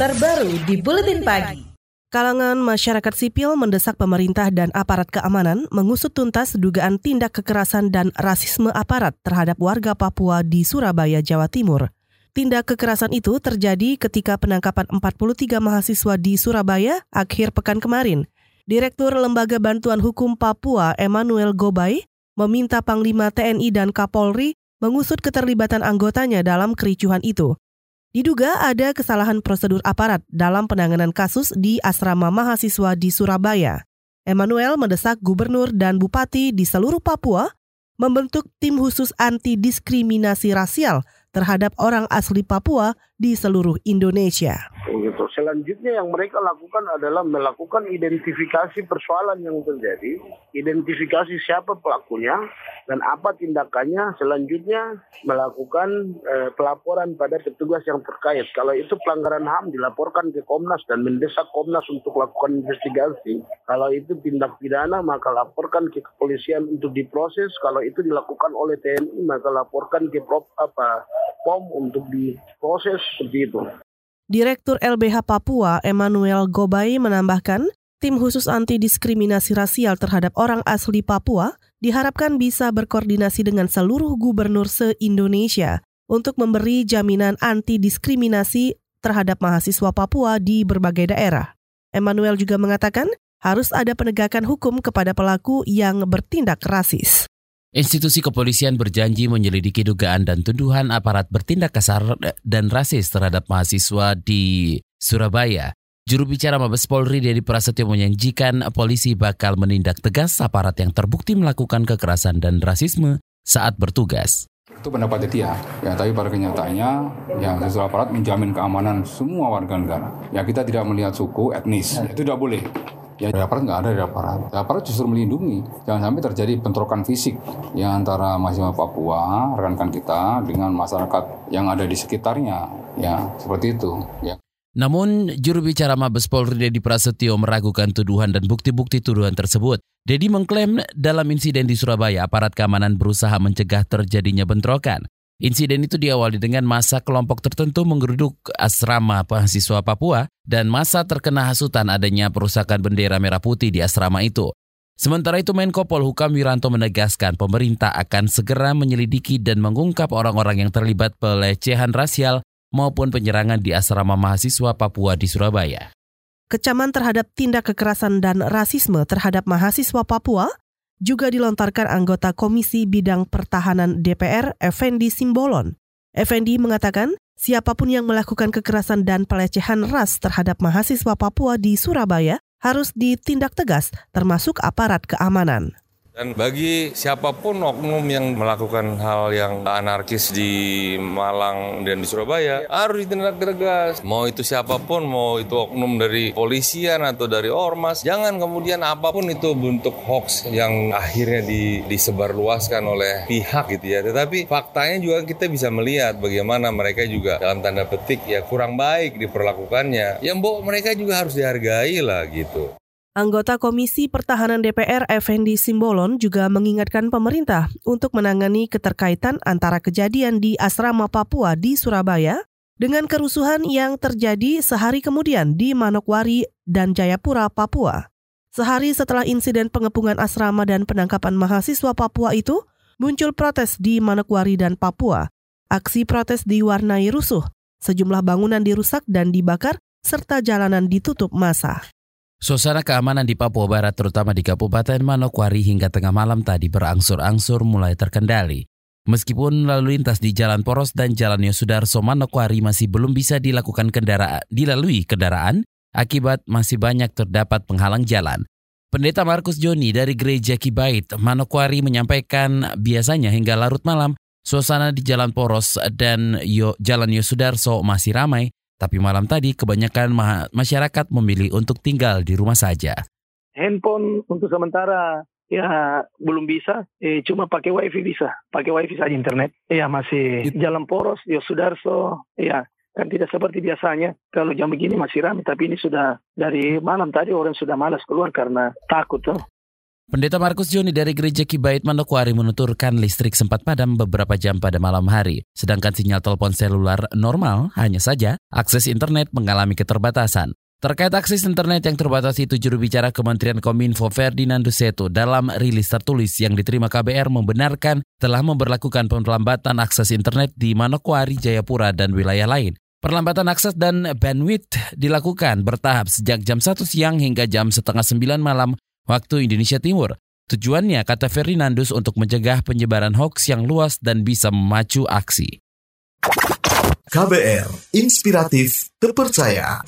terbaru di Buletin Pagi. Kalangan masyarakat sipil mendesak pemerintah dan aparat keamanan mengusut tuntas dugaan tindak kekerasan dan rasisme aparat terhadap warga Papua di Surabaya, Jawa Timur. Tindak kekerasan itu terjadi ketika penangkapan 43 mahasiswa di Surabaya akhir pekan kemarin. Direktur Lembaga Bantuan Hukum Papua Emmanuel Gobay meminta Panglima TNI dan Kapolri mengusut keterlibatan anggotanya dalam kericuhan itu. Diduga ada kesalahan prosedur aparat dalam penanganan kasus di asrama mahasiswa di Surabaya. Emmanuel mendesak gubernur dan bupati di seluruh Papua membentuk tim khusus anti diskriminasi rasial terhadap orang asli Papua di seluruh Indonesia gitu. Selanjutnya yang mereka lakukan adalah melakukan identifikasi persoalan yang terjadi, identifikasi siapa pelakunya dan apa tindakannya. Selanjutnya melakukan eh, pelaporan pada petugas yang terkait. Kalau itu pelanggaran HAM dilaporkan ke Komnas dan mendesak Komnas untuk lakukan investigasi. Kalau itu tindak pidana maka laporkan ke kepolisian untuk diproses. Kalau itu dilakukan oleh TNI maka laporkan ke Prop apa POM untuk diproses seperti itu. Direktur LBH Papua Emmanuel Gobay menambahkan, tim khusus anti diskriminasi rasial terhadap orang asli Papua diharapkan bisa berkoordinasi dengan seluruh gubernur se-Indonesia untuk memberi jaminan anti diskriminasi terhadap mahasiswa Papua di berbagai daerah. Emmanuel juga mengatakan harus ada penegakan hukum kepada pelaku yang bertindak rasis. Institusi kepolisian berjanji menyelidiki dugaan dan tuduhan aparat bertindak kasar dan rasis terhadap mahasiswa di Surabaya. Juru bicara Mabes Polri Dedi Prasetyo menjanjikan polisi bakal menindak tegas aparat yang terbukti melakukan kekerasan dan rasisme saat bertugas. Itu pendapat dia, ya tapi pada kenyataannya ya sesuai aparat menjamin keamanan semua warga negara. Ya kita tidak melihat suku, etnis, itu tidak boleh. Ya di aparat nggak ada di aparat. Di aparat justru melindungi. Jangan sampai terjadi bentrokan fisik ya antara mahasiswa Papua, rekan-rekan kita dengan masyarakat yang ada di sekitarnya. Ya seperti itu. Ya. Namun, juru bicara Mabes Polri Dedi Prasetyo meragukan tuduhan dan bukti-bukti tuduhan tersebut. Dedi mengklaim dalam insiden di Surabaya, aparat keamanan berusaha mencegah terjadinya bentrokan. Insiden itu diawali dengan masa kelompok tertentu menggeruduk asrama mahasiswa Papua dan masa terkena hasutan adanya perusakan bendera merah putih di asrama itu. Sementara itu Menko Polhukam Wiranto menegaskan pemerintah akan segera menyelidiki dan mengungkap orang-orang yang terlibat pelecehan rasial maupun penyerangan di asrama mahasiswa Papua di Surabaya. Kecaman terhadap tindak kekerasan dan rasisme terhadap mahasiswa Papua juga dilontarkan anggota Komisi Bidang Pertahanan DPR, Effendi Simbolon. Effendi mengatakan, siapa pun yang melakukan kekerasan dan pelecehan ras terhadap mahasiswa Papua di Surabaya harus ditindak tegas, termasuk aparat keamanan. Dan bagi siapa pun oknum yang melakukan hal yang anarkis di Malang dan di Surabaya harus ditindak tegas. Mau itu siapa pun, mau itu oknum dari polisian atau dari ormas, jangan kemudian apa pun itu bentuk hoax yang akhirnya di, disebarluaskan oleh pihak gitu ya. Tetapi faktanya juga kita bisa melihat bagaimana mereka juga dalam tanda petik ya kurang baik diperlakukannya. Yang mbok mereka juga harus dihargai lah gitu. Anggota Komisi Pertahanan DPR Effendi Simbolon juga mengingatkan pemerintah untuk menangani keterkaitan antara kejadian di asrama Papua di Surabaya dengan kerusuhan yang terjadi sehari kemudian di Manokwari dan Jayapura, Papua. Sehari setelah insiden pengepungan asrama dan penangkapan mahasiswa Papua itu, muncul protes di Manokwari dan Papua. Aksi protes diwarnai rusuh, sejumlah bangunan dirusak dan dibakar, serta jalanan ditutup masa. Suasana keamanan di Papua Barat terutama di Kabupaten Manokwari hingga tengah malam tadi berangsur-angsur mulai terkendali. Meskipun lalu lintas di Jalan Poros dan Jalan Yosudarso Manokwari masih belum bisa dilakukan kendaraan, dilalui kendaraan akibat masih banyak terdapat penghalang jalan. Pendeta Markus Joni dari Gereja Kibait Manokwari menyampaikan biasanya hingga larut malam suasana di Jalan Poros dan Yo, Jalan Yosudarso masih ramai tapi malam tadi kebanyakan ma masyarakat memilih untuk tinggal di rumah saja. Handphone untuk sementara ya belum bisa, eh, cuma pakai wifi bisa, pakai wifi saja internet. Ya masih It jalan poros, ya Sudarso, ya kan tidak seperti biasanya. Kalau jam begini masih ramai, tapi ini sudah dari malam tadi orang sudah malas keluar karena takut tuh. Pendeta Markus Joni dari Gereja Kibait Manokwari menuturkan listrik sempat padam beberapa jam pada malam hari, sedangkan sinyal telepon seluler normal, hanya saja akses internet mengalami keterbatasan. Terkait akses internet yang terbatas itu juru bicara Kementerian Kominfo Ferdinando Seto dalam rilis tertulis yang diterima KBR membenarkan telah memperlakukan pelambatan akses internet di Manokwari, Jayapura, dan wilayah lain. Perlambatan akses dan bandwidth dilakukan bertahap sejak jam 1 siang hingga jam setengah 9 malam waktu Indonesia Timur. Tujuannya, kata Ferdinandus, untuk mencegah penyebaran hoax yang luas dan bisa memacu aksi. KBR, inspiratif, terpercaya.